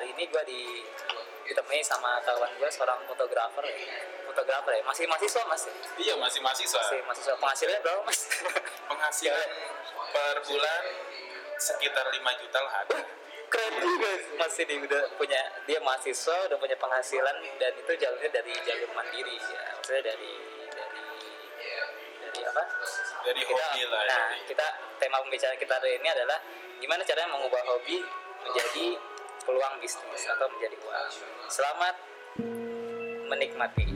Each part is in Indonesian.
hari ini gue di ditemui sama kawan gue seorang fotografer ya fotografer ya masih mahasiswa mas ya? Iya masih mahasiswa. masih mahasiswa penghasilannya berapa mas Penghasilan per bulan sekitar 5 juta lah ada. keren juga masih dia udah punya dia mahasiswa udah punya penghasilan dan itu jalurnya dari jalur mandiri ya maksudnya dari dari dari apa Dari kita, hobi lah. nah dari- kita tema pembicaraan kita hari ini adalah gimana caranya mengubah hobi menjadi peluang bisnis atau menjadi uang selamat menikmati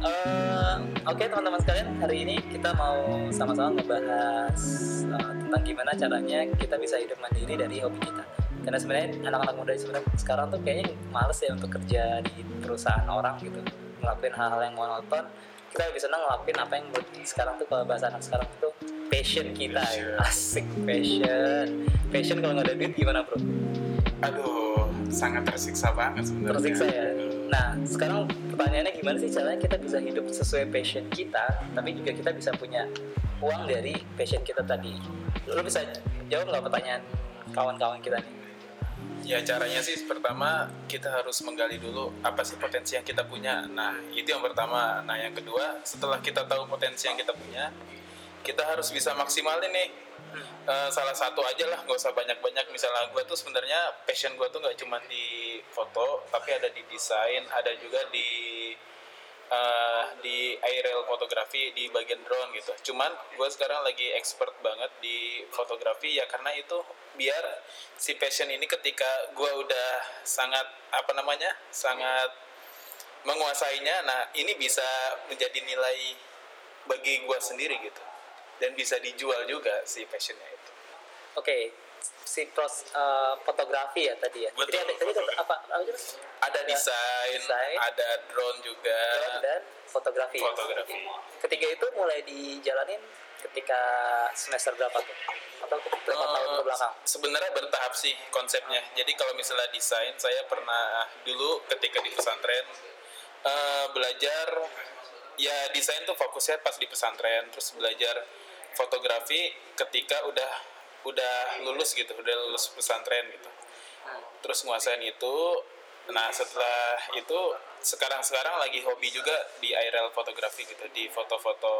Eh, Oke teman-teman sekalian hari ini kita mau sama-sama ngebahas eh, tentang gimana caranya kita bisa hidup mandiri dari hobi kita. Karena sebenarnya anak-anak muda sebenarnya sekarang tuh kayaknya males ya untuk kerja di perusahaan orang gitu, ngelakuin hal-hal yang monoton. Kita lebih senang ngelakuin apa yang menurut sekarang tuh kalau bahasa anak sekarang tuh passion kita, ya. asik passion. Passion kalau nggak ada duit gimana bro? Aduh, sangat tersiksa banget sebenarnya. tersiksa ya. Nah, sekarang pertanyaannya gimana sih caranya kita bisa hidup sesuai passion kita, tapi juga kita bisa punya uang dari passion kita tadi. Lo bisa jawab nggak pertanyaan kawan-kawan kita nih? Ya caranya sih pertama kita harus menggali dulu apa sih potensi yang kita punya. Nah itu yang pertama. Nah yang kedua setelah kita tahu potensi yang kita punya, kita harus bisa maksimalin nih. Eh, salah satu aja lah, nggak usah banyak-banyak. Misalnya gue tuh sebenarnya passion gue tuh nggak cuma di foto, tapi ada di desain, ada juga di eh, di aerial fotografi di bagian drone gitu. Cuman gue sekarang lagi expert banget di fotografi ya karena itu biar si passion ini ketika gue udah sangat apa namanya sangat menguasainya, nah ini bisa menjadi nilai bagi gue sendiri gitu dan bisa dijual juga si passionnya itu. Oke, pros eh, fotografi ya tadi ya. Betul, Jadi ada tadi apa? apa? Ada desain, desain. ada drone juga. Drone dan fotografi. Fotografi. Ketiga itu mulai dijalanin ketika semester berapa tuh? Atau berapa Eh, tahun ke belakang? Sebenarnya bertahap sih konsepnya. Jadi kalau misalnya desain, saya pernah dulu ketika di pesantren eh, belajar ya desain tuh fokusnya pas di pesantren, terus belajar fotografi ketika udah udah lulus gitu, udah lulus pesantren gitu. Terus nguasain itu. Nah setelah itu sekarang-sekarang lagi hobi juga di aerial fotografi gitu, di foto-foto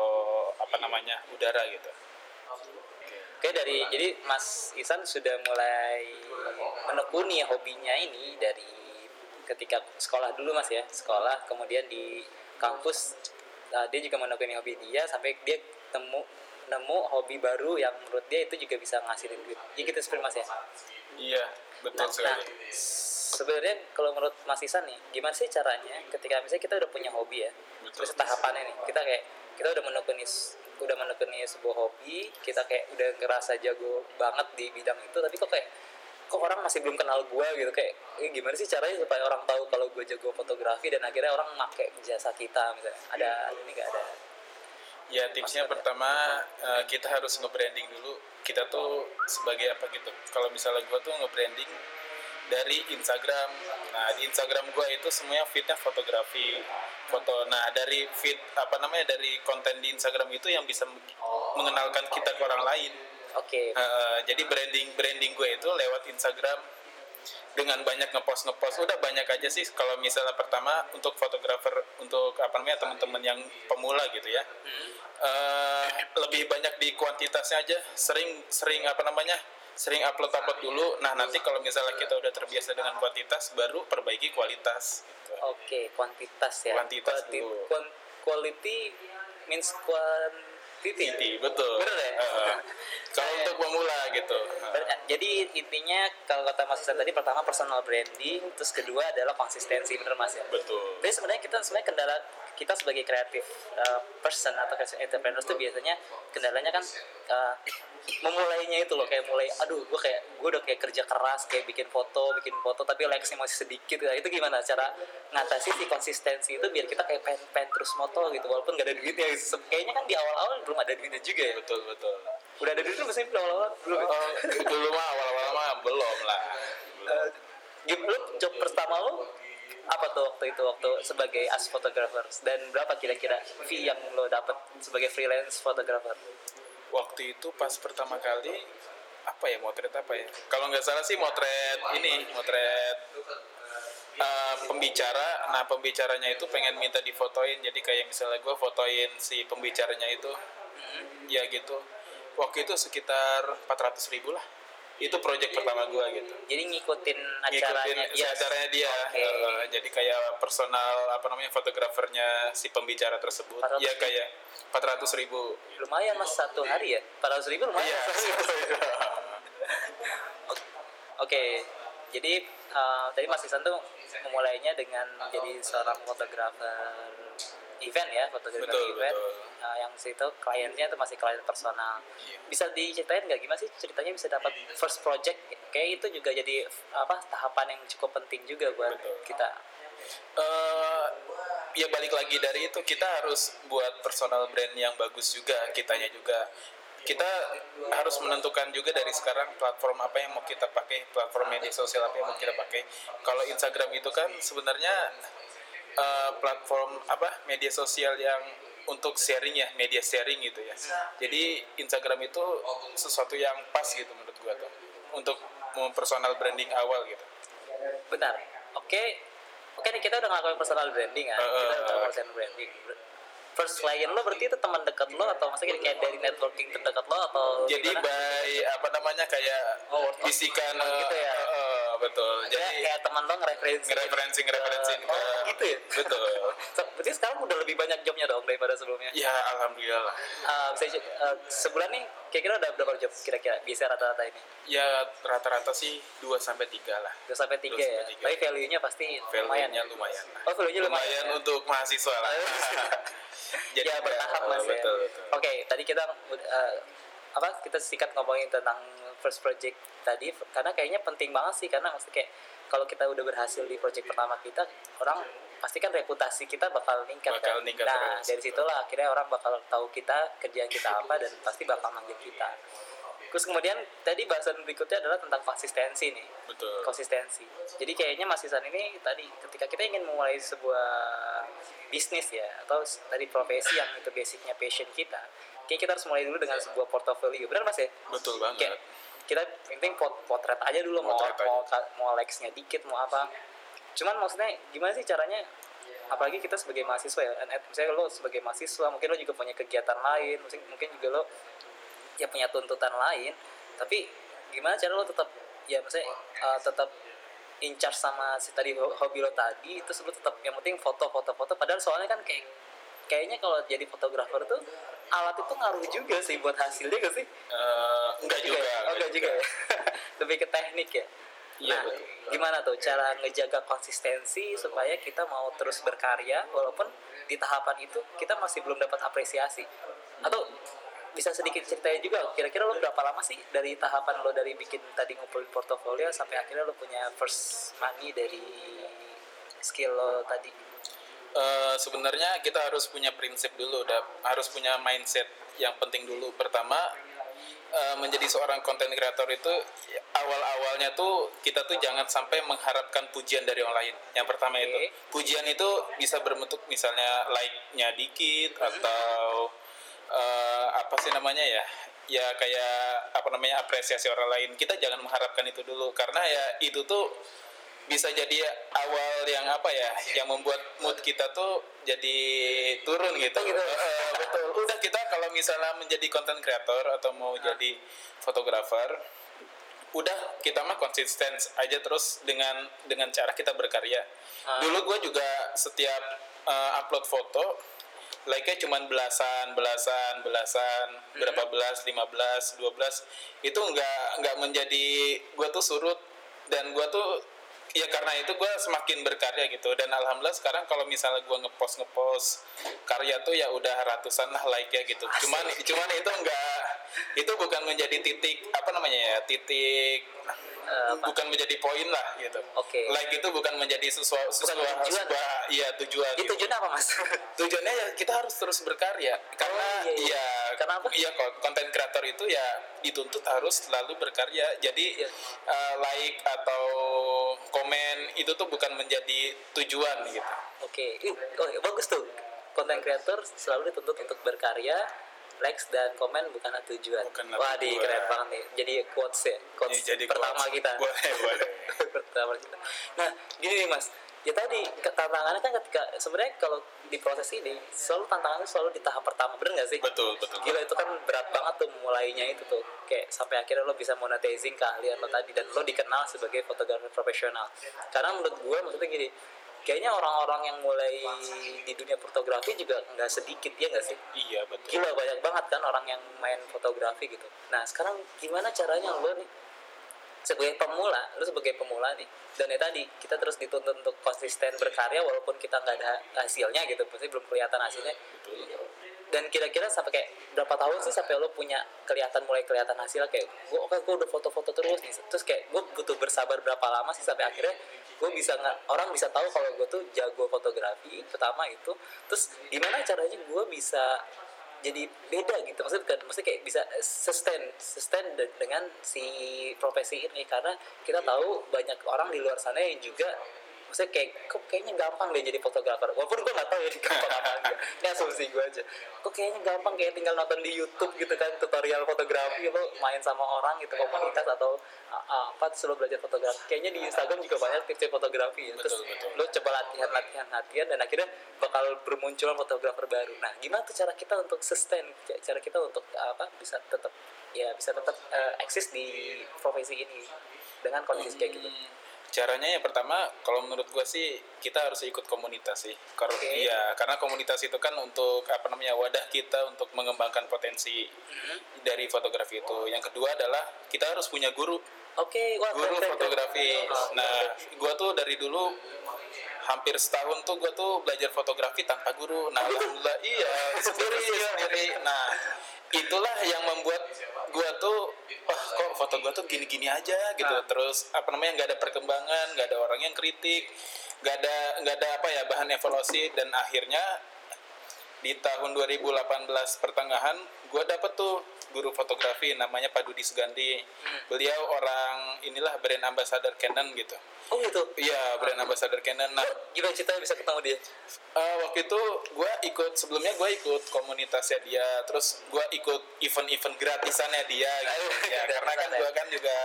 apa namanya udara gitu. Oke dari jadi Mas Isan sudah mulai menekuni hobinya ini dari ketika sekolah dulu Mas ya sekolah kemudian di kampus uh, dia juga menekuni hobi dia sampai dia temu nemu hobi baru yang menurut dia itu juga bisa ngasilin duit. Ya gitu seperti Mas ya. Iya betul Nah, sekali. sebenarnya kalau menurut Mas Isan nih, gimana sih caranya ketika misalnya kita udah punya hobi ya, Betul. terus tahapannya nih, kita kayak kita udah menekuni udah menekuni sebuah hobi, kita kayak udah ngerasa jago banget di bidang itu, tapi kok kayak kok orang masih belum kenal gua gitu kayak eh, gimana sih caranya supaya orang tahu kalau gue jago fotografi dan akhirnya orang pakai jasa kita misalnya ada ini gak ada Ya tipsnya pertama eh, kita harus nge-branding dulu. Kita tuh sebagai apa gitu. Kalau misalnya gua tuh nge-branding dari Instagram. Nah di Instagram gua itu semuanya fitnya fotografi, foto. Nah dari fit apa namanya dari konten di Instagram itu yang bisa mengenalkan kita ke orang lain. oke Eh, jadi branding branding gue itu lewat Instagram dengan banyak ngepost ngepost. Udah banyak aja sih kalau misalnya pertama untuk fotografer untuk apa namanya teman-teman yang pemula gitu ya. Eh, lebih banyak di kuantitasnya aja. Sering sering apa namanya sering upload upload dulu. Nah nanti kalau misalnya kita udah terbiasa dengan kuantitas baru perbaiki kualitas gitu. oke kuantitas ya. Kuantitas Quality- dulu. quality means quantity Inti, betul Bener ya? Eh, kalau untuk pemula gitu Ber- Jadi intinya kalau kata Mas Isan tadi pertama personal branding, terus kedua adalah konsistensi, bener Mas ya. betul Tapi sebenarnya kita sebenarnya kendala kita sebagai kreatif uh, person atau creative entrepreneur itu biasanya kendalanya kan uh, memulainya itu loh kayak mulai aduh gue kayak gue udah kayak kerja keras kayak bikin foto bikin foto tapi likesnya masih sedikit ya. itu gimana cara ngatasi si konsistensi itu biar kita kayak pengen, pengen terus moto gitu walaupun gak ada duitnya kayaknya kan di awal-awal belum ada duitnya juga ya. Betul betul. Udah ada duitnya masih di awal-awal belum ya? Oh, dulu mah awal-awal mah belum lah. Eh, gim- lu job pertama lu apa tuh waktu itu waktu sebagai as photographer? Dan berapa kira-kira fee yang lo dapat sebagai freelance photographer? Waktu itu pas pertama kali apa ya motret apa ya? Kalau nggak salah sih motret ini motret uh, pembicara. Nah pembicaranya itu pengen minta difotoin. Jadi kayak misalnya gue fotoin si pembicaranya itu ya gitu. Waktu itu sekitar 400 ribu lah. Itu project pertama gue gitu. Jadi ngikutin acaranya ngikutin yes. acaranya dia. Oke. Uh, jadi kayak personal apa namanya fotografernya si pembicara tersebut. 400 ya kayak 400 ribu. Lumayan mas satu hari ya? 400 ribu lumayan iya. Oke, jadi uh, tadi Mas Isan tuh memulainya dengan menjadi seorang fotografer event ya, fotografer Betul, event. betul. Uh, yang situ kliennya itu masih klien personal. Iya. Bisa diceritain nggak gimana sih ceritanya bisa dapat first project? Kayak itu juga jadi apa tahapan yang cukup penting juga buat Betul. kita. eh ya balik lagi dari itu kita harus buat personal brand yang bagus juga kitanya juga kita harus menentukan juga dari sekarang platform apa yang mau kita pakai platform media sosial apa yang mau kita pakai kalau Instagram itu kan sebenarnya eh, platform apa media sosial yang untuk sharing ya media sharing gitu ya jadi Instagram itu sesuatu yang pas gitu menurut gua tuh untuk personal branding awal gitu Benar. Oke, oke nih kita udah ngelakuin personal branding kan. Uh, kita udah ngelakuin personal branding. First client lo berarti itu teman dekat lo atau maksudnya kayak dari networking terdekat lo atau jadi gimana? by apa namanya kayak Oh, bisikan gitu ya? Betul. Jadi jadi kayak teman lo ngereferensi ngereferensi ngereferensi. Oh, gitu ya? Betul. So, berarti sekarang udah lebih banyak jobnya dong daripada sebelumnya? Ya alhamdulillah. Uh, bisa uh, sebulan nih kira-kira udah berapa job kira-kira bisa rata-rata ini? Ya rata-rata sih 2 sampai tiga lah. Dua sampai tiga ya? tapi value-nya pasti lumayan value-nya lumayan lah. oh value-nya lumayan, lumayan ya? untuk mahasiswa lah. Ya bertahap mas ya. betul, betul. oke tadi kita uh, apa kita sikat ngomongin tentang first project tadi karena kayaknya penting banget sih karena maksudnya kayak kalau kita udah berhasil di project pertama kita orang pasti kan reputasi kita bakal meningkat Bakal kan? meningkat nah terus, dari situlah akhirnya orang bakal tahu kita kerjaan kita apa dan pasti bakal manggil kita terus kemudian tadi bahasan berikutnya adalah tentang konsistensi nih betul konsistensi. Jadi kayaknya Mas Isan ini tadi ketika kita ingin memulai sebuah bisnis ya atau tadi profesi yang itu basicnya passion kita, kayak kita harus mulai dulu dengan sebuah portofolio. Benar Mas ya? betul Kayak banget kita penting pot potret aja dulu mau Potret aja. mau mau likes-nya dikit mau apa. Cuman maksudnya gimana sih caranya apalagi kita sebagai mahasiswa ya, misalnya lo sebagai mahasiswa mungkin lo juga punya kegiatan lain, mungkin mungkin juga lo ya punya tuntutan lain tapi gimana cara lo tetap ya maksudnya uh, tetap in charge sama si tadi ho- hobi lo tadi terus lo tetap yang penting foto foto foto padahal soalnya kan kayak kayaknya kalau jadi fotografer tuh alat itu ngaruh juga sih buat hasilnya gak sih Eh, enggak juga oh, enggak juga. ya lebih ke teknik ya? Iya, nah betul. gimana tuh cara ngejaga konsistensi supaya kita mau terus berkarya walaupun di tahapan itu kita masih belum dapat apresiasi? Atau bisa sedikit ceritain juga kira-kira lo berapa lama sih dari tahapan lo dari bikin tadi ngumpulin portofolio sampai akhirnya lo punya first money dari skill lo tadi? Eh, sebenarnya kita harus punya prinsip dulu, harus punya mindset yang penting dulu. Pertama, eh, menjadi seorang content creator itu ya, awal-awalnya tuh kita tuh jangan sampai mengharapkan pujian dari orang lain. Yang pertama itu, pujian itu bisa berbentuk misalnya like-nya dikit atau eh, apa sih namanya ya? Ya kayak apa namanya apresiasi orang lain. Kita jangan mengharapkan itu dulu karena ya itu tuh bisa jadi awal yang apa ya yang membuat mood kita tuh jadi turun gitu, gitu. Eh, betul. Udah kita kalau misalnya menjadi content creator atau mau jadi fotografer udah kita mah konsisten aja terus dengan dengan cara kita berkarya. Ah. dulu gue juga setiap eh, upload foto like-nya cuman belasan belasan belasan berapa belas 15 12 itu nggak nggak menjadi gue tuh surut. Dan gue tuh ya karena itu gue semakin berkarya gitu dan alhamdulillah sekarang kalau misalnya gue ngepost ngepost karya tuh ya udah ratusan lah like ya gitu cuman cuman itu enggak itu bukan menjadi titik apa namanya ya titik apa? bukan menjadi poin lah gitu Oke. like itu bukan menjadi sesuatu sesuatu tujuan. sebuah iya tujuan itu gitu. tujuan apa mas tujuannya ya kita harus terus berkarya karena iya, iya. ya Karena apa? iya kok konten kreator itu ya dituntut harus selalu berkarya jadi Iya. eh, like atau komen itu tuh bukan menjadi tujuan gitu oke Ih, oh, bagus tuh konten creator selalu dituntut untuk berkarya likes dan komen bukanlah tujuan Bukanlah wah di keren banget nih jadi quotes ya quotes Ini jadi pertama quotes. kita Boleh, boleh. pertama kita nah gini nih mas ya tadi tantangannya kan ketika sebenarnya kalau di proses ini selalu tantangannya selalu di tahap pertama bener gak sih? Betul betul. Gila itu kan berat banget tuh mulainya itu tuh. Kayak sampai akhirnya lo bisa monetizing keahlian lo tadi dan lo dikenal sebagai fotografer profesional. Karena menurut gue maksudnya gini kayaknya orang-orang yang mulai di dunia fotografi juga nggak sedikit ya nggak sih? Iya betul. Gila banyak banget kan orang yang main fotografi gitu. Nah sekarang gimana caranya lo nih sebagai pemula lo sebagai pemula nih. Dan ya tadi kita terus dituntut untuk konsisten berkarya walaupun kita nggak ada hasilnya gitu. Pasti belum kelihatan hasilnya. Dan kira-kira sampai kayak berapa tahun sih sampai lo punya kelihatan mulai kelihatan hasil kayak gue oke gue udah foto-foto terus nih. Terus kayak gue butuh bersabar berapa lama sih sampai akhirnya gue bisa nggak orang bisa tahu kalau gue tuh jago fotografi pertama itu. Terus gimana caranya gue bisa jadi beda gitu. Maksudnya bukan maksudnya kayak bisa sustain sustain de- dengan si profesi ini. Karena kita tahu banyak orang di luar sana yang juga maksudnya kayak kok kayaknya gampang deh jadi fotografer. Walaupun gue nggak tahu ya gampang apa enggak ini asumsi gue aja. Kok kayaknya gampang kayak tinggal nonton di YouTube gitu kan tutorial fotografi lo main sama orang gitu komunitas atau apa terus lo belajar fotografi. Kayaknya di Instagram juga banyak tips fotografi ya. Terus Betul, betul. lo coba latihan latihan latihan dan akhirnya bakal bermunculan fotografer baru. Nah gimana tuh cara kita untuk sustain? Cara kita untuk apa bisa tetap ya bisa tetap eh, eksis di profesi ini dengan kondisi kayak gitu? Hmm, caranya yang pertama kalau menurut gua sih kita harus ikut komunitas sih. Karena Oke. iya karena komunitas itu kan untuk apa namanya wadah kita untuk mengembangkan potensi Mm-hmm. dari fotografi itu. Yang kedua adalah kita harus punya guru. Oke wah guru fotografi. Nah gua tuh dari dulu hampir setahun tuh gua tuh belajar fotografi tanpa guru. Nah alhamdulillah iya sendiri sendiri. Nah itulah yang membuat gua tuh wah kok foto gua tuh gini-gini aja gitu. Nah. terus apa namanya nggak ada perkembangan nggak ada orang yang kritik nggak ada nggak ada apa ya bahan evaluasi. Dan akhirnya di tahun 2018 pertengahan gue dapet tuh guru fotografi namanya Pak Dudi Sugandi beliau orang inilah brand ambassador Canon gitu. Oh gitu? Iya brand ambassador Canon. Nah gimana ceritanya bisa ketemu dia? eh, waktu itu gue ikut sebelumnya gue ikut komunitasnya dia. Terus gue ikut event-event gratisannya dia gitu. Ya karena kan gue kan juga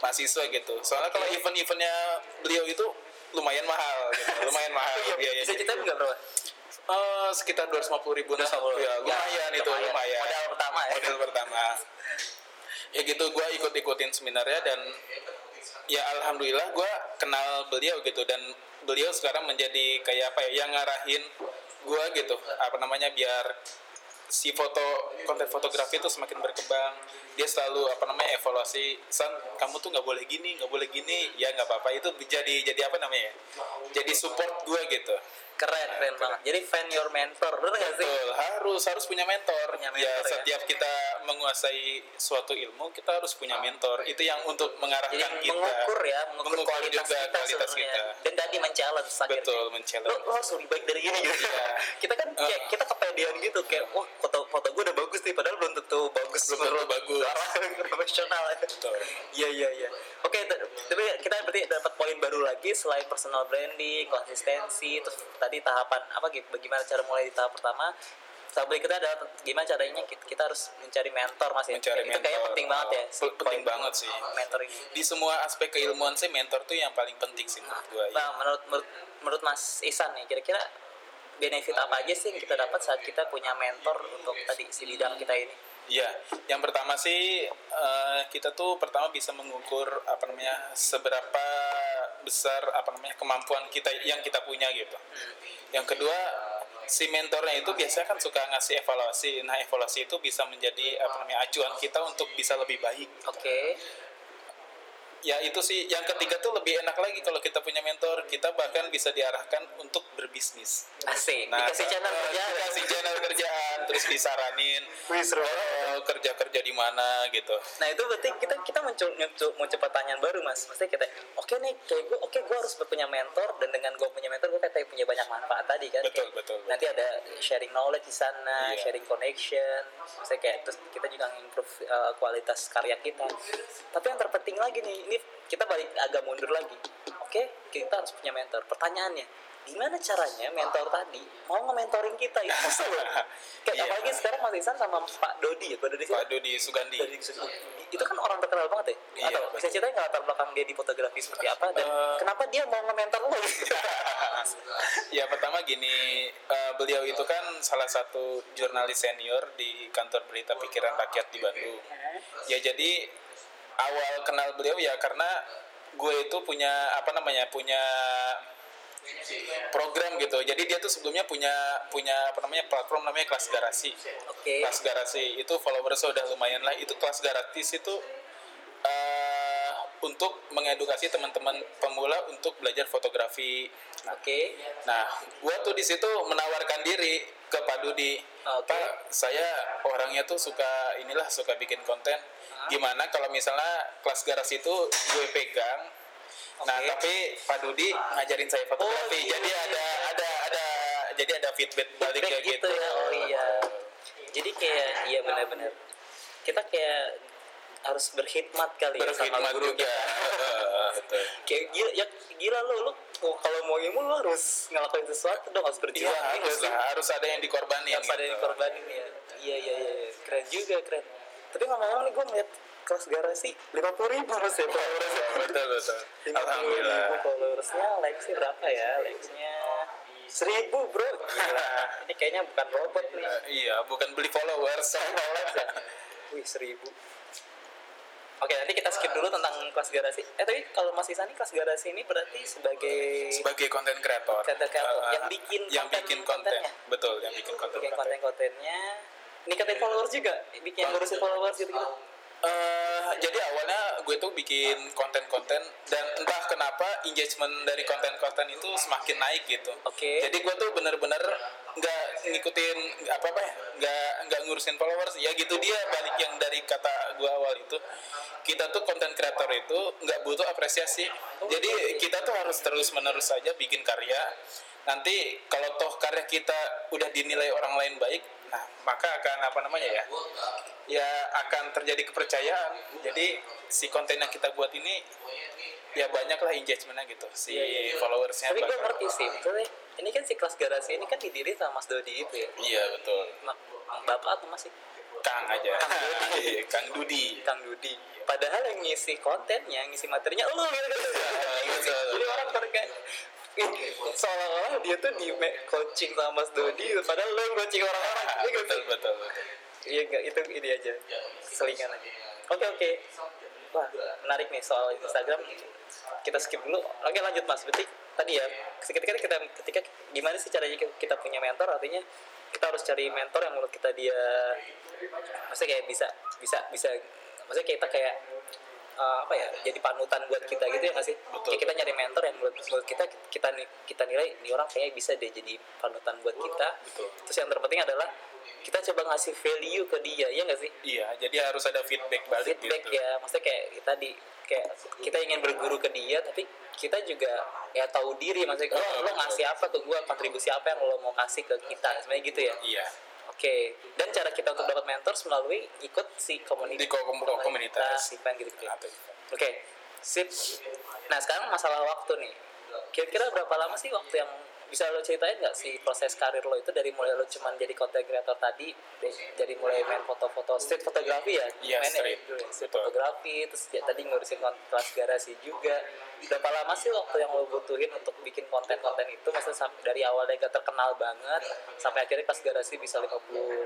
mahasiswa gitu. Soalnya kalau event-eventnya beliau itu lumayan mahal gitu lumayan mahal biayanya bisa ceritain nggak bro Eh, sekitar 250 ribu nah, 250. ya, lumayan Ya, itu lumayan. lumayan Modal pertama ya. modal pertama ya gitu gue ikut ikutin seminarnya dan ya alhamdulillah gue kenal beliau gitu dan beliau sekarang menjadi kayak apa ya yang ngarahin gue gitu apa namanya biar si foto konten fotografi itu semakin berkembang dia selalu apa namanya evaluasi san kamu tuh nggak boleh gini nggak boleh gini ya nggak apa-apa itu jadi jadi apa namanya ya? jadi support gue gitu keren keren banget jadi fan your mentor bener nggak sih Betul, harus harus punya mentor. Punya ya, mentor, ya. setiap kita menguasai suatu ilmu, kita harus punya mentor. Itu yang untuk jadi mengarahkan kita. mengukur ya mengukur, Mengukur kualitas juga kita kualitas sebenarnya kita. dan tadi men-challenge akhirnya. Betul, lo, men-challenge. lo harus lebih baik dari ini gitu Iya. kita kan kayak kita kepedean gitu kayak wah foto foto gue udah bagus nih padahal belum tentu bagus Belum tentu bagus. profesional ya. Iya iya iya. Oke, t- tapi kita berarti dapat poin baru lagi selain personal branding, konsistensi, terus tadi tahapan apa bagaimana cara mulai di tahap pertama. Tahap berikutnya adalah gimana caranya kita, kita harus mencari mentor mas ya. Mencari Itu kayaknya penting banget ya. penting poin banget sih. Mentor ini. Di semua aspek keilmuan sih mentor tuh yang paling penting sih menurut gue. Nah, menurut, menurut menurut Mas Isan nih, kira-kira benefit apa aja sih yang kita dapat saat kita punya mentor untuk tadi si bidang kita ini? Iya, yang pertama sih eh, kita tuh pertama bisa mengukur apa namanya seberapa besar apa namanya kemampuan kita yang kita punya gitu. Yang kedua si mentornya itu biasanya kan suka ngasih evaluasi. Nah evaluasi itu bisa menjadi apa namanya acuan kita untuk bisa lebih baik. Oke. Ya itu sih. Yang ketiga tuh lebih enak lagi kalau kita punya mentor. Kita bahkan bisa diarahkan untuk berbisnis. Asik. Nah, Dikasih channel eh, kerja. dikasih channel kerjaan, terus disaranin Wih, seru. oh, kerja kerja di mana gitu. Nah itu berarti kita kita muncul muncul, muncul pertanyaan baru mas. Maksudnya kita oke nih kayak gue oke gue harus punya mentor dan dengan gue punya mentor gue kayak punya banyak manfaat tadi kan. Betul, Kayak betul, betul. Nanti ada sharing knowledge di sana, Iya. sharing connection. Maksudnya kayak terus kita juga improve uh, kualitas karya kita. Tapi yang terpenting lagi nih ini kita balik agak mundur lagi oke kita harus punya mentor pertanyaannya gimana caranya mentor tadi mau nge-mentoring kita itu? Susah loh kayak Iya. apalagi sekarang Mas Ihsan sama Pak Dodi ya Pak Dodi Pak Dodi Sugandi. Dodi Sugandi. itu kan orang terkenal banget ya? Iya, atau bisa ceritain nggak latar belakang dia di fotografi seperti apa dan Eh. kenapa dia mau nge-mentor lo ya pertama gini eh, beliau itu kan salah satu jurnalis senior di kantor berita pikiran rakyat di Bandung. Ya jadi awal kenal beliau ya karena gue itu punya apa namanya punya program gitu jadi dia tuh sebelumnya punya punya apa namanya platform namanya kelas garasi oke kelas garasi itu followers udah lumayan lah itu kelas gratis itu eh, untuk mengedukasi teman-teman pemula untuk belajar fotografi oke Nah, gua tuh di situ menawarkan diri ke Pak Dudi. Oke. Pak, saya orangnya tuh suka inilah suka bikin konten. Gimana kalau misalnya kelas garasi itu gue pegang? Nah, Oke. tapi Pak Dudi ngajarin saya fotografi. Oh, iya. Jadi ada ada ada jadi ada feedback balik kayak gitu ya oh iya jadi kayak iya benar-benar kita kayak harus berkhidmat kali ya sama Berkhidmat guru juga. kita kayak gila ya gila lo lo oh, kalau mau ilmu lo harus ngelakuin sesuatu dong harus Iya, berjuang ya harus lah, harus ada yang dikorbanin. harus ada yang gitu. dikorbanin ya iya iya iya keren juga keren tapi ngomong-ngomong nih gue ngeliat kelas garasi lima puluh ribu mas ya followersnya Betul, betul. Alhamdulillah. ribu followersnya likesnya berapa ya likesnya seribu bro Gila. ini kayaknya bukan robot nih Eh, iya, bukan beli followers. Likes ya. wih seribu Oke, nanti kita skip dulu tentang kelas garasi. Eh, tapi kalau Mas Isan ini kelas garasi ini berarti sebagai sebagai konten kreator Content creator, Uh, yang bikin yang konten- bikin konten kontennya. betul yang bikin konten bikin konten konten-kontennya. Ningkatin followers juga, bikin ngurusin followers gitu-gitu. Eh, jadi awalnya gue tuh bikin konten-konten dan entah kenapa engagement dari konten-konten itu semakin naik gitu Oke. jadi gue tuh bener-bener nggak ngikutin apa apa ya nggak nggak ngurusin followers. Ya gitu dia balik yang dari kata gue awal itu. Kita tuh konten kreator itu nggak butuh apresiasi. Jadi kita tuh harus terus menerus saja bikin karya. Nanti kalau toh karya kita udah dinilai orang lain baik nah maka akan apa namanya ya? Ya akan terjadi kepercayaan. Jadi si konten yang kita buat ini ya banyaklah engagementnya gitu si Iya, iya, iya. followersnya Tapi gue ngerti sih, maksudnya ini kan si kelas garasi ini kan didiri sama Mas Dodi itu ya. iya betul. Ma- Bapak atau masih Kang aja. Kang Dudi. Kang Dudi. Kang Dudi. Padahal yang ngisi kontennya, ngisi materinya lu gitu. Kan. Jadi orang ih, seolah-olah dia tuh di coaching sama Mas Dodi padahal lu yang coaching orang-orang Iya betul betul betul. Iya enggak itu ini aja selingan aja. oke oke. Wah menarik nih soal Instagram kita skip dulu. Oke lanjut mas. Berarti tadi ya ketika kita ketika gimana sih caranya kita punya mentor? Artinya kita harus cari mentor yang menurut kita dia maksudnya kayak bisa bisa bisa maksudnya kita kayak eh, apa ya jadi panutan buat kita gitu ya nggak sih? Betul. kayak kita nyari mentor yang menurut, menurut kita kita kita nilai ini orang kayaknya bisa deh jadi panutan buat kita. Betul. terus yang terpenting adalah kita coba ngasih value ke dia ya nggak sih? Iya jadi harus ada feedback balik feedback gitu. ya. Maksudnya kayak tadi kayak kita ingin berguru ke dia tapi kita juga ya tahu diri. Maksudnya lo, lo ngasih apa ke gua? Kontribusi apa yang lo mau kasih ke kita? Sebenarnya gitu ya? Iya. Oke. Dan cara kita untuk dapat mentor melalui ikut si komunitas. Di kom- komunitas. event gitu. Gitu oke. Sip. Nah sekarang masalah waktu nih. Kira-kira berapa lama sih waktu yang bisa lo ceritain nggak sih proses karir lo itu dari mulai lo cuman jadi content creator tadi dari mulai main foto-foto street fotografi ya Iya, Main street. Ya, street Betul. fotografi terus ya, tadi ngurusin kont- kelas garasi juga berapa lama sih waktu yang lo butuhin untuk bikin konten-konten itu? Maksudnya dari awalnya gak terkenal banget sampai akhirnya kelas garasi bisa 50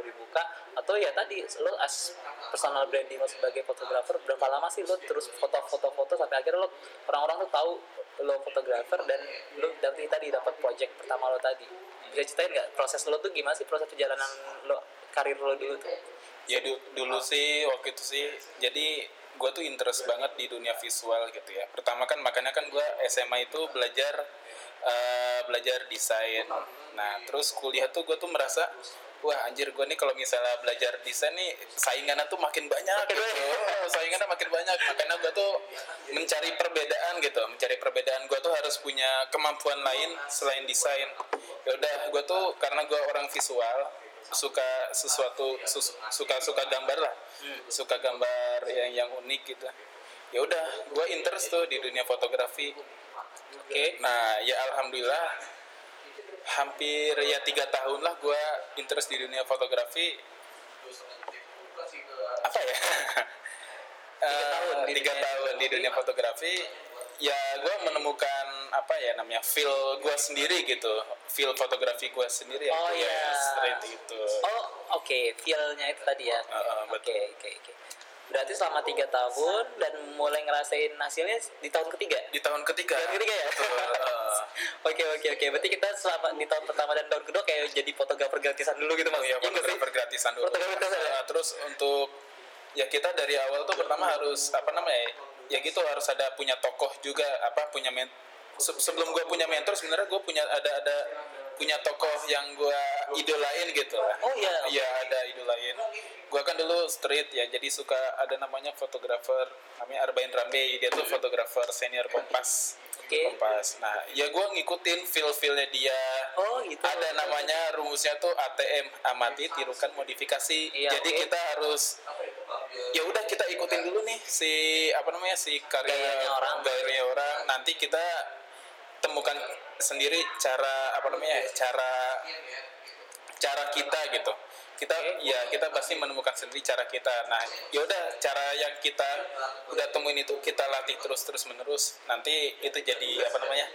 ribu kak atau ya tadi lo as personal branding lo sebagai fotografer berapa lama sih lo terus foto-foto-foto sampai akhirnya lo orang-orang tuh tahu lo fotografer dan lo dari tadi dapat project pertama lo tadi. Bisa ceritain nggak proses lo tuh gimana sih proses perjalanan lo karir lo dulu tuh? Ya du- dulu sih waktu itu sih jadi gue tuh interest banget di dunia visual gitu ya. Pertama kan makanya kan gue SMA itu belajar eh, belajar desain. Nah terus kuliah tuh gue tuh merasa wah anjir gue nih kalau misalnya belajar desain nih saingannya tuh makin banyak gitu. Oh, saingannya makin banyak. Makanya gue tuh mencari perbedaan gitu. Mencari perbedaan. Gue tuh harus punya kemampuan lain selain desain. Ya udah gue tuh karena gue orang visual suka sesuatu sus- suka suka gambar lah. Suka gambar yang yang unik gitu. Ya udah gue interest tuh di dunia fotografi. Oke nah ya alhamdulillah hampir ya tiga tahun lah gue interest di dunia fotografi. Apa ya? Tiga tahun Eh, di tiga tahun di dunia fotografi. ya gue menemukan apa ya namanya feel gue sendiri gitu feel fotografi gue sendiri Oh, ya iya. straight itu oh oke feel-nya itu tadi ya oke oke oke berarti selama tiga tahun dan mulai ngerasain hasilnya di tahun ketiga di tahun ketiga tahun ketiga ya oke oke oke berarti kita selama di tahun pertama dan tahun kedua kayak jadi fotografer gratisan dulu gitu mas Oh iya, sih? fotografer gratisan dulu. Fotografer gratisan ya? Terus untuk ya kita dari awal tuh pertama harus apa namanya? Ya gitu harus ada punya tokoh juga apa punya men se- sebelum gue punya mentor sebenarnya gue punya ada ada punya tokoh yang gue idolain gitu lah. Oh, iya. Iya ada idolain. Gue kan dulu street ya jadi suka ada namanya fotografer namanya Arbain Rambe dia tuh fotografer senior Kompas. Oke. Kompas. Nah, ya gue ngikutin feel-feelnya dia oh gitu ada namanya rumusnya tuh ATM amati tirukan modifikasi Iya, jadi oke. kita harus ya udah kita ikutin dulu nih si apa namanya si karya Gayanya orang. gayanya orang nanti kita temukan sendiri cara apa namanya cara cara kita gitu. Kita ya kita pasti menemukan sendiri cara kita. Nah yaudah cara yang kita udah temuin itu kita latih terus terus menerus. Nanti itu jadi apa namanya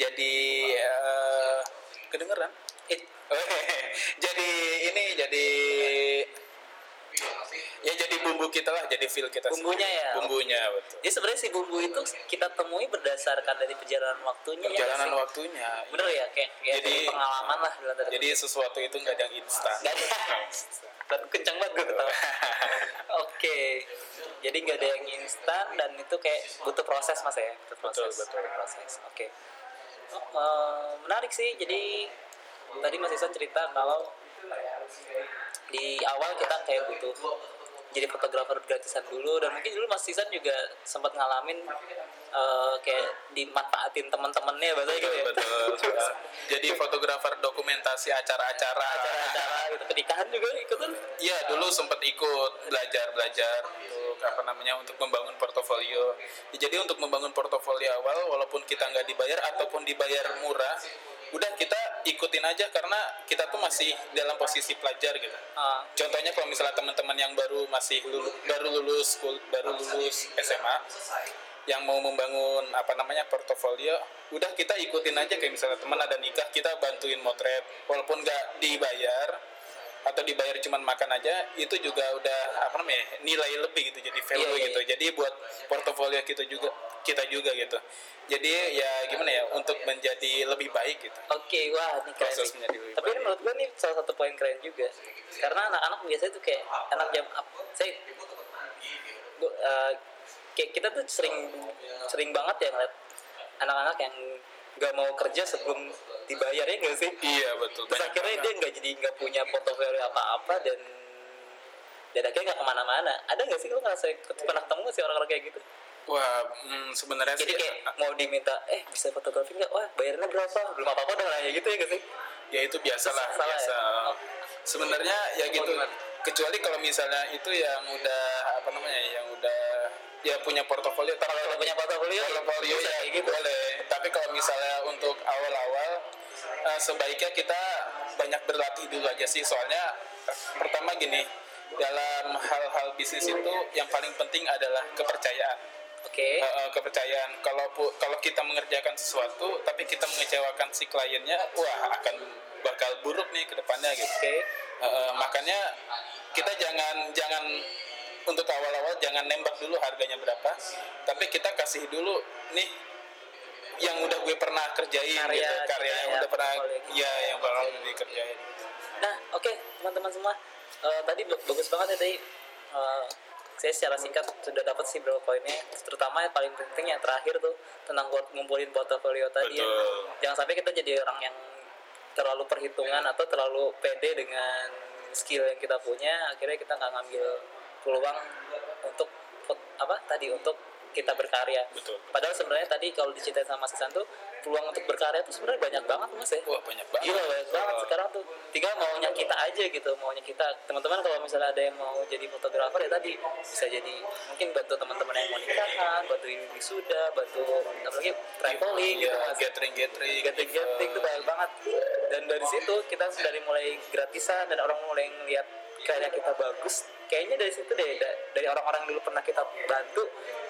jadi eh, kedengeran? It- jadi ini jadi ya jadi bumbu kita lah jadi feel kita Bumbunya sendiri. ya? bumbunya betul. Jadi sebenarnya si bumbu itu kita temui berdasarkan dari perjalanan waktunya ya perjalanan sih? waktunya. Bener ya kayak, kayak Jadi- pengalaman lah jadi sesuatu itu nggak ada yang instan. Nggak ada. dan kencang banget gue ketawa. Oke. Jadi nggak ada yang instan dan itu kayak butuh proses mas ya? Butuh proses. Betul, betul. proses. Oke. Oh, eh, menarik sih. Jadi tadi mas Isan cerita kalau di awal kita kayak butuh jadi fotografer gratisan dulu dan mungkin dulu Mas Isan juga sempat ngalamin eh, kayak dimanfaatin teman-temannya bahasa gitu ya. Betul jadi fotografer dokumentasi acara-acara. Acara-acara gitu pernikahan juga ikutan? Iya dulu sempat ikut belajar belajar untuk apa namanya untuk membangun portofolio. Ya, jadi untuk membangun portofolio awal walaupun kita nggak dibayar ataupun dibayar murah, udah kita ikutin aja karena kita tuh masih dalam posisi pelajar gitu. Ah, Contohnya kalau misalnya teman-teman yang baru masih lulu- baru lulus baru lulus SMA yang mau membangun apa namanya portofolio, udah kita ikutin aja. Kayak misalnya teman ada nikah kita bantuin motret. Walaupun nggak dibayar atau dibayar cuman makan aja itu juga udah apa namanya nilai lebih gitu jadi value Iya, iya, gitu. jadi buat portofolio kita juga kita juga gitu. Jadi ya gimana ya untuk menjadi lebih baik gitu. Oke, wah ini keren Proses menjadi lebih Tapi ini menurut gue nih salah satu poin keren juga. Karena anak-anak biasanya tuh kayak anak jam up. Saya, gua, eh, kayak kita tuh sering sering banget ya ngeliat anak-anak yang nggak mau kerja sebelum dibayar ya nggak sih? iya betul Terus Banyak akhirnya banget. dia nggak jadi nggak punya portofolio apa-apa dan dan akhirnya nggak ke mana-mana. Ada nggak sih lo ngerasa pernah ketemu sih orang-orang kayak gitu? Wah, mm, sebenarnya Jadi sih kayak mau diminta, eh bisa fotografi nggak? Wah bayarnya berapa? Belum apa-apa udah nanya gitu ya nggak sih? ya itu biasalah Salah ya? biasa. Oh. Sebenarnya ya gitu. Kecuali kalau misalnya itu yang udah apa namanya yang udah ya punya portofolio Kalau udah punya portofolio, portofolio ya kayak gitu. boleh. Tapi kalau misalnya untuk awal-awal eh, sebaiknya kita banyak berlatih dulu aja sih soalnya pertama gini dalam hal-hal bisnis itu yang paling penting adalah kepercayaan. Oke. Eh, eh, kepercayaan kalau kalau kita mengerjakan sesuatu tapi kita mengecewakan si kliennya wah akan bakal buruk nih ke depannya gitu Oke. Eh, makanya kita jangan jangan untuk awal-awal jangan nembak dulu harganya berapa tapi kita kasih dulu nih yang udah gue pernah kerjain Karya gitu karya yang ya, udah pernah portfolio. ya yang pernah dikerjain Nah, oke teman-teman semua. Eh, tadi ba- bagus banget ya tadi. Eh, saya secara singkat sudah dapat sih beberapa poinnya. Terutama yang paling penting yang terakhir tuh tentang ngumpulin portofolio tadi ya. Jangan sampai kita jadi orang yang terlalu perhitungan atau terlalu pede dengan skill yang kita punya. Akhirnya kita nggak ngambil peluang untuk apa tadi untuk kita berkarya. betul. Padahal sebenarnya tadi kalau diceritain sama Mas Isan tuh peluang untuk berkarya tuh sebenarnya banyak banget mas ya. Wah banyak banget. Gila banyak banget. Oh, sekarang tuh tinggal maunya kita aja gitu maunya kita. Teman-teman kalau misalnya ada yang mau jadi fotografer ya tadi bisa jadi mungkin bantu teman-teman yang mau nikahan bantuin wisuda bantu apalagi traveling gitu iya mas. Gathering gathering gathering gathering tuh banyak banget. Dan dari situ kita dari mulai gratisan dan orang mulai ngeliat karya kita bagus kayaknya dari situ deh da- dari orang-orang dulu pernah kita bantu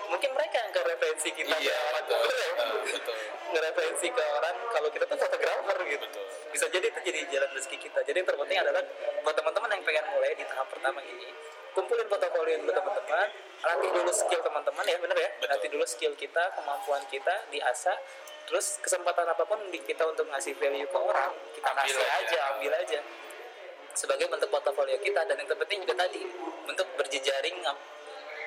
mungkin mereka yang ke referensi kita iya ke orang betul. ya? Ah, betul. Ngereferensi ke orang kalau kita tuh fotografer gitu. Betul. bisa jadi itu jadi jalan rezeki kita. Jadi yang terpenting adalah buat teman-teman yang pengen mulai di tahap pertama ini kumpulin portofolio dulu teman-teman. Latih dulu skill teman-teman ya bener ya? Betul. latih dulu skill kita kemampuan kita diasah terus kesempatan apa pun di kita untuk ngasih value ke orang kita Ambil kasih aja. aja ambil aja sebagai bentuk portofolio kita dan yang terpenting juga tadi bentuk berjejaring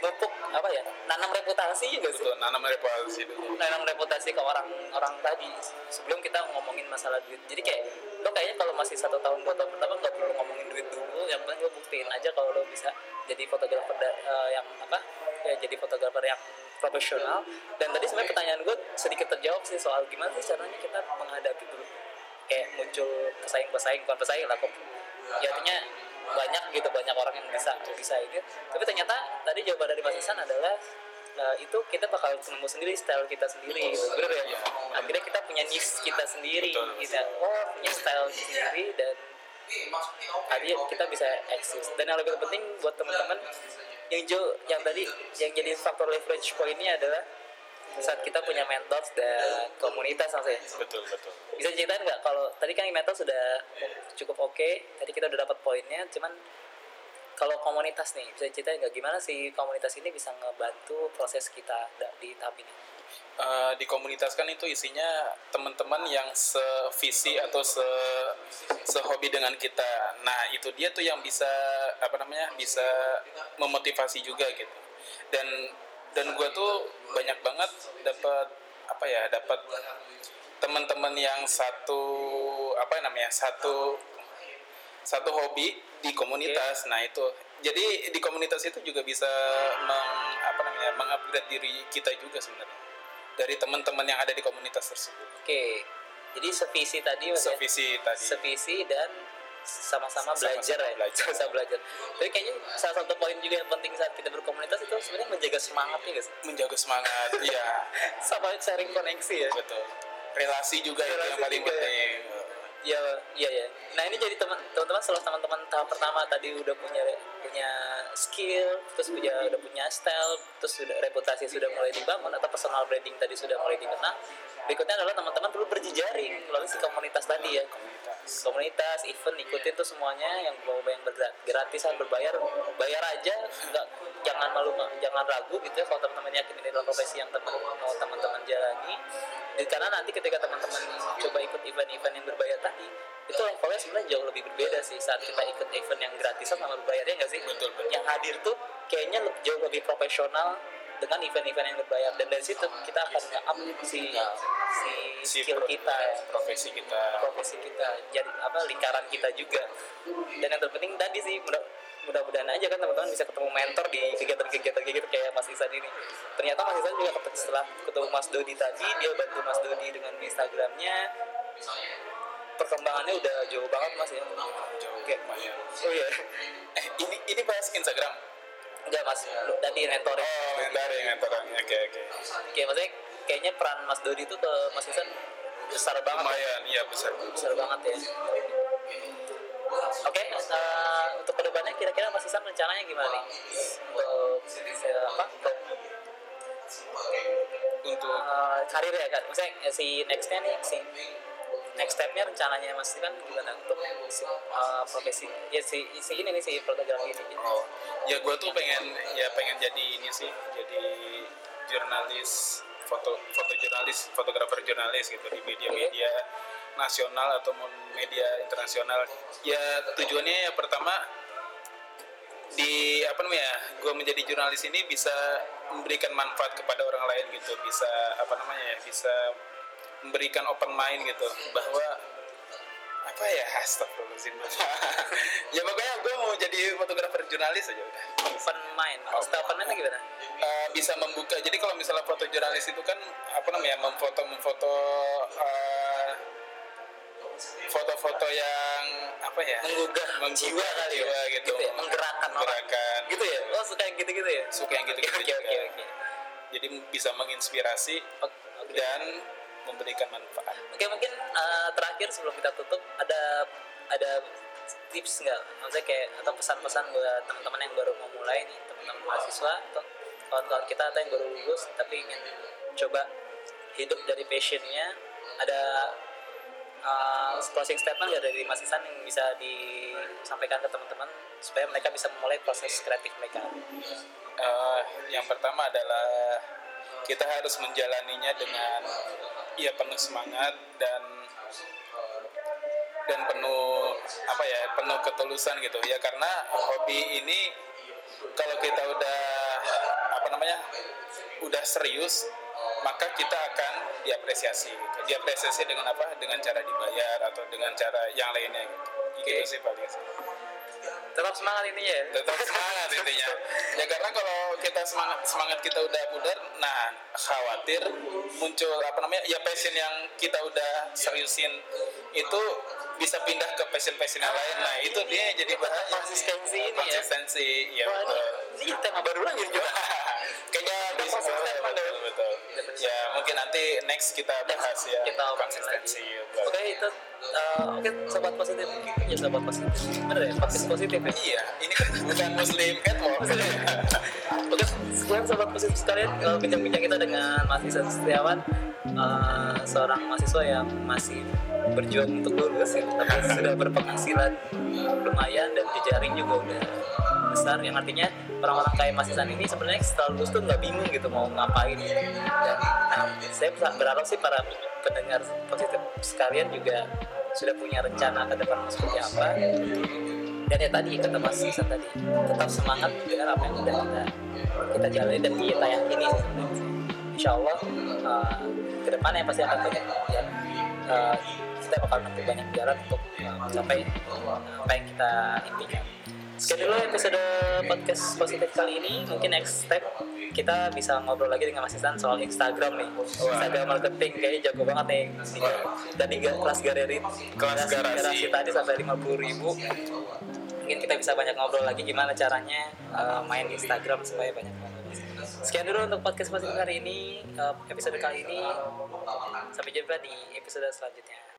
mupuk apa ya nanam reputasi juga sih. Betul nanam reputasi dulu. Nanam reputasi ke orang orang tadi. Sebelum kita ngomongin masalah duit. Jadi kayak lo kayaknya kalau masih satu tahun dua tahun pertama nggak perlu ngomongin duit dulu. Yang penting lo buktiin aja kalau lo bisa jadi fotografer da- eh, yang apa ya jadi fotografer yang profesional. Dan tadi sebenarnya pertanyaan gue sedikit terjawab sih soal gimana sih caranya kita menghadapi dulu. Kayak muncul pesaing-pesaing bukan pesaing lah kok ya artinya banyak gitu banyak orang yang bisa bisa ini tapi ternyata tadi jawaban dari Mas Isan adalah eh, itu kita bakal nemu sendiri style kita sendiri gitu. bener ya Iya. akhirnya kita punya niche kita sendiri Betul. kita oh punya style sendiri dan tadi kita bisa eksis dan yang lebih penting buat teman-teman yang jo yang tadi yang jadi faktor leverage pointnya adalah saat kita punya mentors dan komunitas maksudnya betul betul bisa ceritain nggak kalau tadi kan mentor sudah cukup oke tadi kita udah dapat poinnya cuman kalau komunitas nih bisa ceritain nggak gimana sih komunitas ini bisa ngebantu proses kita di tahap ini Eh, di komunitas kan itu isinya teman-teman yang sevisi atau se sehobi dengan kita. Nah itu dia tuh yang bisa apa namanya bisa memotivasi juga gitu. Dan dan gue tuh banyak banget dapat apa ya dapat teman-teman yang satu apa namanya satu satu hobi di komunitas. Nah itu jadi di komunitas itu juga bisa meng, apa namanya mengupgrade diri kita juga sebenarnya dari teman-teman yang ada di komunitas tersebut. oke jadi sevisi tadi maksudnya Sevisi tadi. sevisi dan sama-sama belajar ya belajar. sama belajar tapi kayaknya salah satu poin juga yang penting saat kita berkomunitas itu sebenarnya menjaga semangatnya guys menjaga semangat. Iya, sama sharing koneksi ya betul. Relasi juga itu Relasi yang paling juga. penting. Iya, iya ya. Nah ini jadi teman teman-teman setelah teman-teman tahap pertama tadi udah punya punya skill, terus punya udah punya style, terus sudah reputasi sudah mulai dibangun atau personal branding tadi sudah mulai dikenal. Berikutnya adalah teman-teman perlu berjejaring melalui si komunitas tadi ya. Komunitas. Event, ikutin tuh semuanya yang mau yang bergra- gratisan berbayar, bayar aja, nggak jangan malu jangan ragu gitu ya kalau teman-teman yakin ini adalah profesi yang teman mau teman-teman jalani. Dan karena nanti ketika teman-teman coba ikut event-event yang berbayar tadi, itu levelnya sebenarnya jauh lebih berbeda sih saat kita ikut event yang gratisan sama berbayar ya nggak sih? Betul, betul. Yang hadir tuh kayaknya jauh lebih profesional dengan event-event yang berbayar. Dan dari situ kita akan nge-up si si skill kita. profesi kita. profesi kita. Jadi apa lingkaran kita juga. Dan yang terpenting tadi sih mudah mudah-mudahan aja kan teman-teman bisa ketemu mentor di kegiatan-kegiatan kayak gitu kayak Mas Isan ini. Ternyata Mas Isan juga ketemu setelah ketemu Mas Dodi tadi dia bantu Mas Dodi dengan Instagramnya. Perkembangannya udah jauh banget Mas ya. Jauh lumayan. oh iya. Eh, ini ini bahas Instagram. Enggak Mas tadi mentornya Oh, dari mentorannya. Oke, oke. kayak maksudnya kayaknya peran Mas Dodi itu ke Mas Isan besar banget ya. Lumayan, iya besar. besar banget ya. Oke, eh, untuk ke depannya kira-kira Mas Isan rencananya gimana nih? Untuk apa? Untuk Untuk eh, karir ya kan? Maksudnya eh, si nextnya nih, si next stepnya rencananya Mas kan gimana untuk eh, profesi? Ya si, si ini nih si fotografi ini. Oh, ya gue tuh pengen ya pengen jadi ini sih, jadi jurnalis foto foto jurnalis, fotografer jurnalis gitu di media-media nasional atau media internasional. Ya tujuannya ya pertama di apa namanya gue menjadi jurnalis ini bisa memberikan manfaat kepada orang lain gitu bisa apa namanya ya bisa memberikan open mind gitu bahwa apa ya? Astagfirullahaladzim. Ya pokoknya gue mau jadi fotografer jurnalis aja udah. Open mind. Maksudnya open mind gimana? Eh, bisa membuka. Jadi kalau misalnya foto jurnalis itu kan apa namanya memfoto memfoto eh, foto-foto yang apa ya? Menggugah menggugah jiwa kali ya? gitu, gitu ya? Menggerakkan orang. Menggerakkan. Gitu ya? Oh suka yang gitu-gitu ya? Suka yang gitu gitu oke oke oke. Jadi bisa menginspirasi oke. dan memberikan manfaat. Oke mungkin uh, terakhir sebelum kita tutup ada ada tips nggak? Maksudnya kayak atau pesan-pesan buat teman-teman yang baru mau mulai nih teman-teman mahasiswa atau kawan-kawan kita atau yang baru lulus tapi ingin coba hidup dari passionnya. Ada uh, closing statement nggak dari Mas Isan yang bisa disampaikan ke teman-teman supaya mereka bisa memulai proses kreatif mereka? Eh, yang pertama adalah kita harus menjalaninya dengan ya penuh semangat dan dan penuh apa ya penuh ketulusan gitu ya karena hobi ini kalau kita udah apa namanya udah serius maka kita akan diapresiasi gitu. diapresiasi dengan apa dengan cara dibayar atau dengan cara yang lainnya gitu Oke. gitu sih paling sih tetap semangat ini ya. Tetap semangat intinya. Ya karena kalau kita semangat semangat kita udah pudar nah khawatir muncul apa namanya ya passion yang kita udah seriusin itu bisa pindah ke passion passion yang lain. Nah itu dia jadi bahaya konsistensi ini ya. konsistensi ya Wah, betul ini, ini tema baru lagi juga. Kayaknya mungkin next kita bahas ya kita konsistensi betul. Oke itu uh, oke sobat positif. Ya sobat positif. Bener ya podcast positif ya? iya ini kan bukan muslim catwalk oke sekian sobat positif sekalian uh, bincang-bincang kita dengan Mas Isan Setiawan uh, seorang mahasiswa yang masih berjuang untuk lulus ya. Tapi sudah berpenghasilan lumayan dan jejaring juga udah besar. Yang artinya orang-orang kayak Mas Isan ini sebenarnya setelah lulus tuh nggak bingung gitu mau ngapain dan nah, saya berharap sih para pendengar positif sekalian juga sudah punya rencana ke depan seperti apa dan ya tadi kata Mas Isan tadi tetap semangat dengan apa yang udah kita kita jalani dan kita sebenarnya. Insya Allah uh, ke depannya pasti akan banyak ya, uh, kita bakal menempuh banyak jalan untuk uh, mencapai apa yang kita impikan. Sekian dulu episode podcast positif kali ini. Mungkin next step kita bisa ngobrol lagi dengan Mas Isan soal Instagram nih. Instagram marketing kayaknya jago banget nih. Tadi kelas galeri Kelas garasi. tadi sampai 50 ribu mungkin kita bisa banyak ngobrol lagi gimana caranya uh, main Instagram supaya banyak. Sekian dulu untuk podcast positif hari ini, uh, episode kali ini. Sampai jumpa di episode selanjutnya.